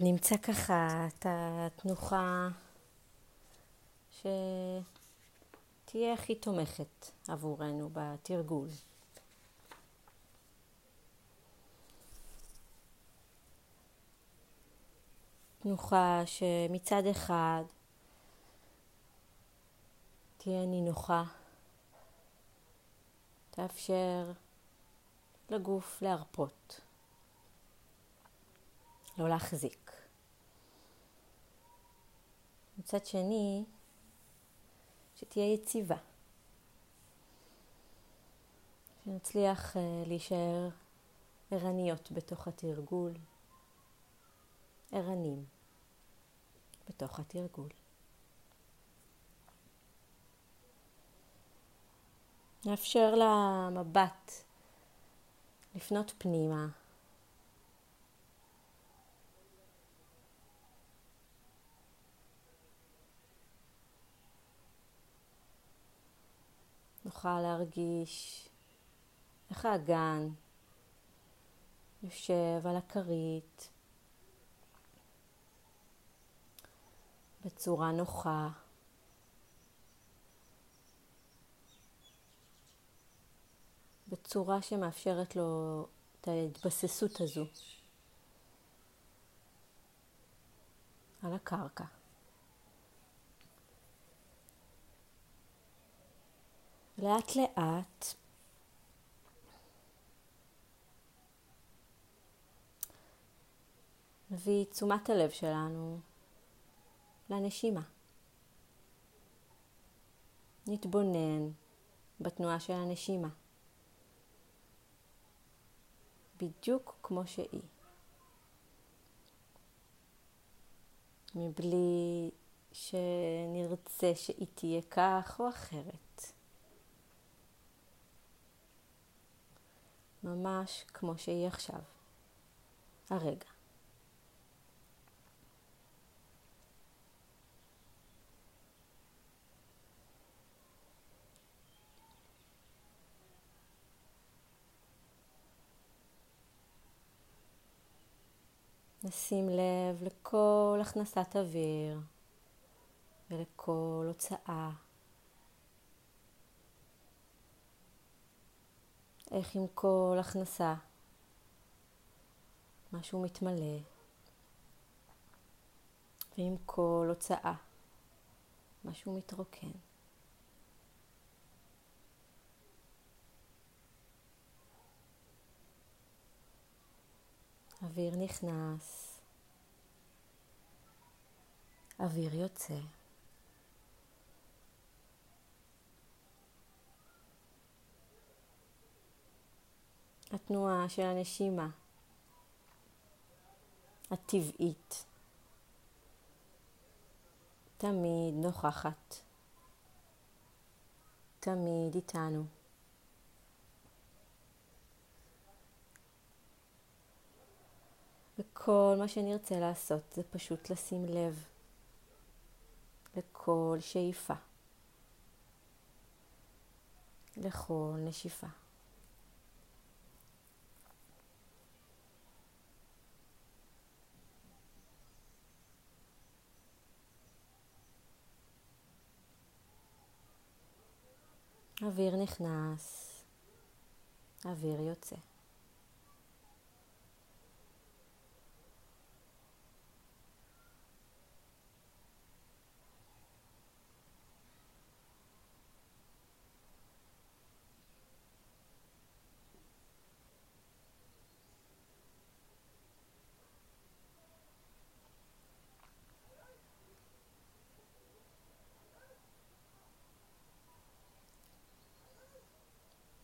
נמצא ככה את התנוחה שתהיה הכי תומכת עבורנו בתרגול. תנוחה שמצד אחד תהיה נינוחה, תאפשר לגוף להרפות. לא להחזיק. מצד שני, שתהיה יציבה. שנצליח uh, להישאר ערניות בתוך התרגול, ערנים בתוך התרגול. נאפשר למבט לפנות פנימה נוכל להרגיש איך האגן יושב על הכרית בצורה נוחה. בצורה שמאפשרת לו את ההתבססות הזו על הקרקע. לאט לאט נביא תשומת הלב שלנו לנשימה. נתבונן בתנועה של הנשימה, בדיוק כמו שהיא, מבלי שנרצה שהיא תהיה כך או אחרת. ממש כמו שהיא עכשיו, הרגע. נשים לב לכל הכנסת אוויר ולכל הוצאה. איך עם כל הכנסה משהו מתמלא, ועם כל הוצאה משהו מתרוקן. אוויר נכנס, אוויר יוצא. התנועה של הנשימה הטבעית תמיד נוכחת, תמיד איתנו. וכל מה שנרצה לעשות זה פשוט לשים לב לכל שאיפה, לכל נשיפה. אוויר נכנס, אוויר יוצא.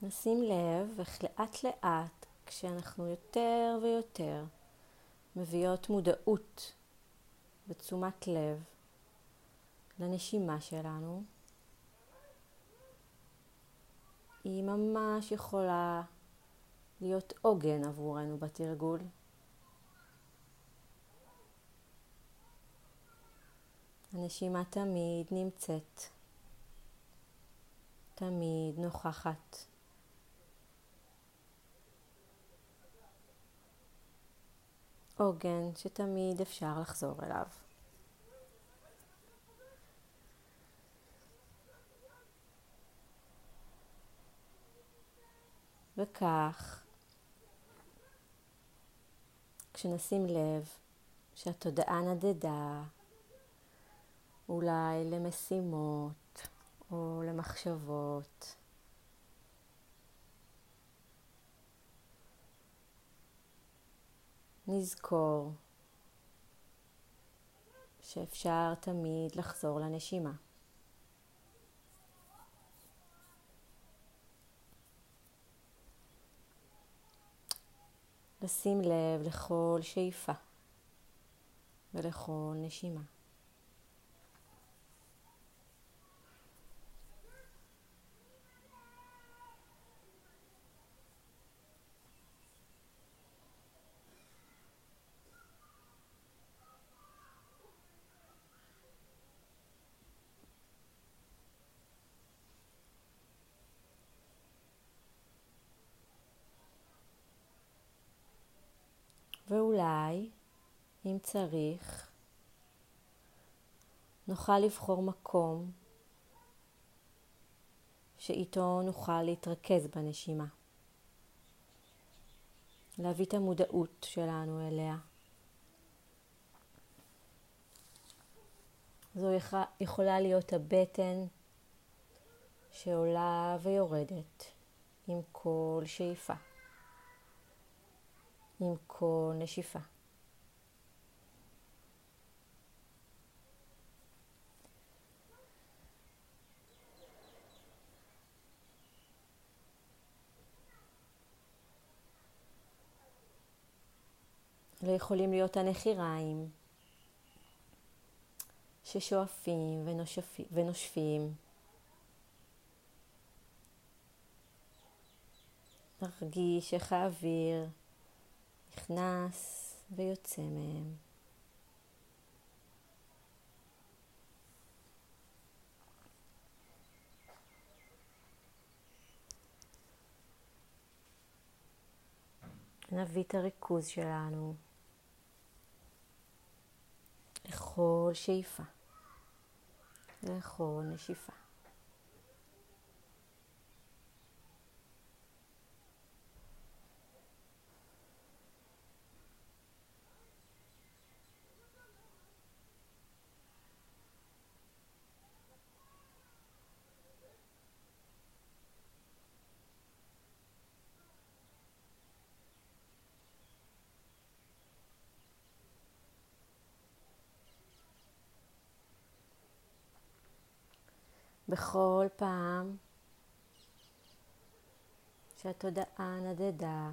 נשים לב איך לאט לאט, כשאנחנו יותר ויותר מביאות מודעות ותשומת לב לנשימה שלנו, היא ממש יכולה להיות עוגן עבורנו בתרגול. הנשימה תמיד נמצאת, תמיד נוכחת. עוגן שתמיד אפשר לחזור אליו. וכך, כשנשים לב שהתודעה נדדה, אולי למשימות או למחשבות, נזכור שאפשר תמיד לחזור לנשימה. לשים לב לכל שאיפה ולכל נשימה. ואולי, אם צריך, נוכל לבחור מקום שאיתו נוכל להתרכז בנשימה. להביא את המודעות שלנו אליה. זו יכולה להיות הבטן שעולה ויורדת עם כל שאיפה. עם כל נשיפה. אלה יכולים להיות הנחיריים ששואפים ונושפים, ונושפים. נרגיש איך האוויר נכנס ויוצא מהם. נביא את הריכוז שלנו לכל שאיפה, לכל נשיפה. בכל פעם שהתודעה נדדה,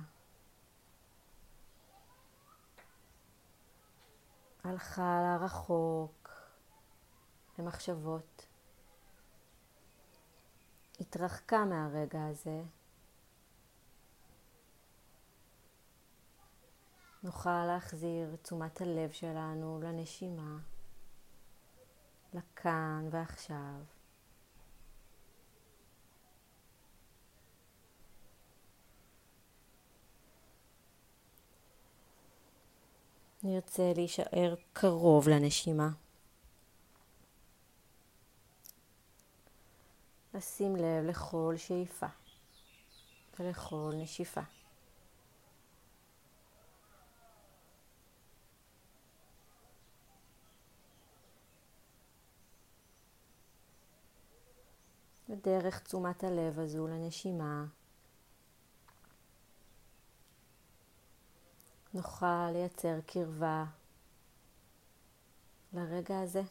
הלכה לרחוק למחשבות, התרחקה מהרגע הזה, נוכל להחזיר תשומת הלב שלנו לנשימה, לכאן ועכשיו. נרצה להישאר קרוב לנשימה. לשים לב לכל שאיפה ולכל נשיפה. ודרך תשומת הלב הזו לנשימה נוכל לייצר קרבה לרגע הזה.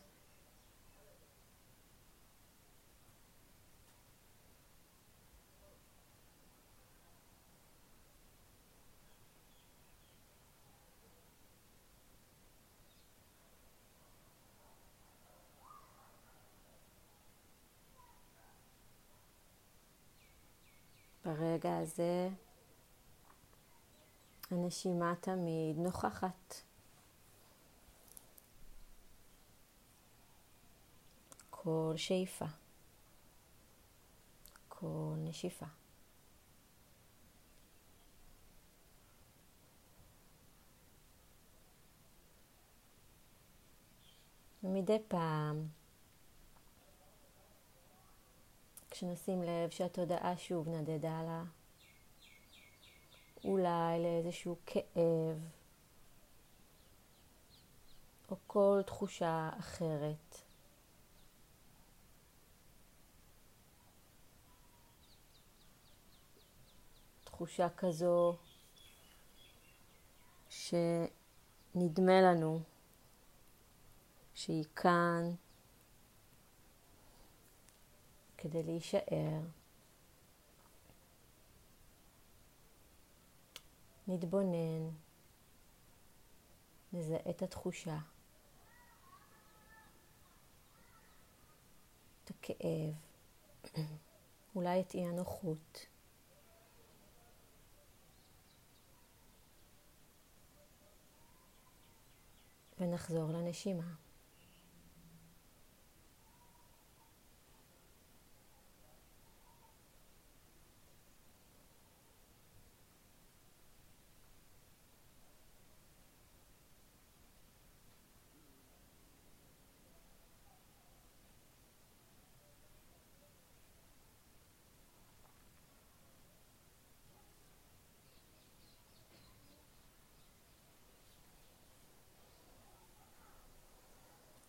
ברגע הזה הנשימה תמיד נוכחת. כל שאיפה, כל נשיפה. מדי פעם, כשנשים לב שהתודעה שוב נדדה לה, אולי לאיזשהו כאב או כל תחושה אחרת. תחושה כזו שנדמה לנו שהיא כאן כדי להישאר. נתבונן, נזהה את התחושה, את הכאב, אולי את אי הנוחות. ונחזור לנשימה.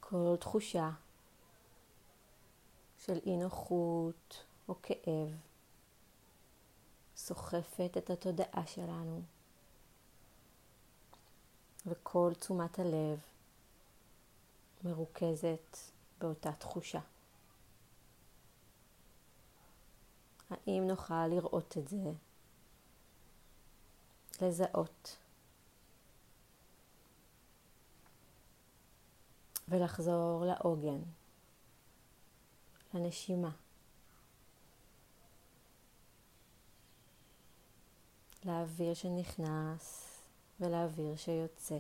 כל תחושה של אי נוחות או כאב סוחפת את התודעה שלנו וכל תשומת הלב מרוכזת באותה תחושה. האם נוכל לראות את זה? לזהות ולחזור לעוגן, לנשימה. לאוויר שנכנס ולאוויר שיוצא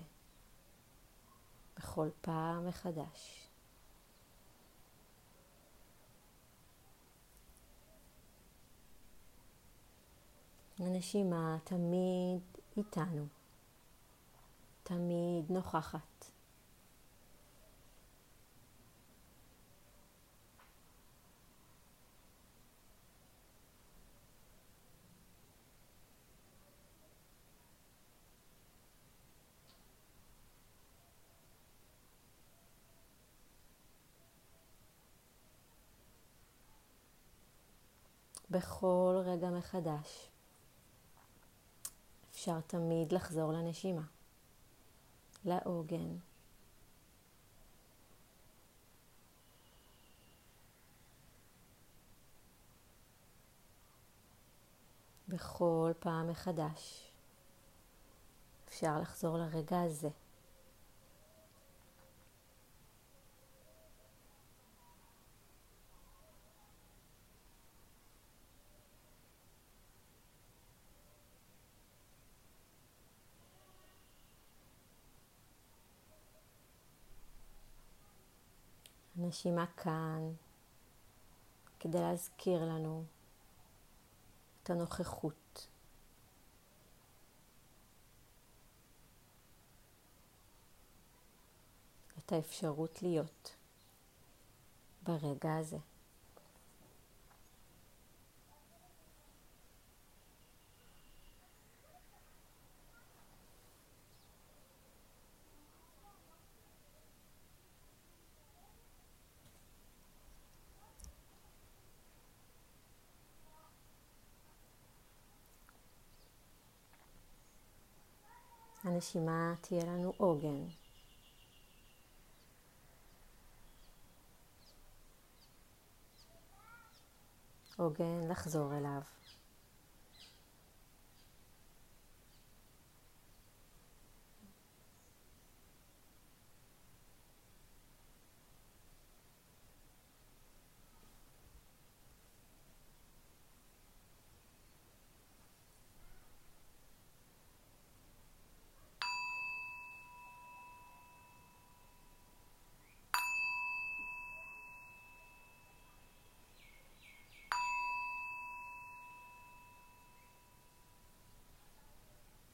בכל פעם מחדש. הנשימה תמיד איתנו, תמיד נוכחת. בכל רגע מחדש. אפשר תמיד לחזור לנשימה, לעוגן. בכל פעם מחדש אפשר לחזור לרגע הזה. הנשימה כאן כדי להזכיר לנו את הנוכחות. את האפשרות להיות ברגע הזה. הנשימה תהיה לנו עוגן. עוגן לחזור אליו.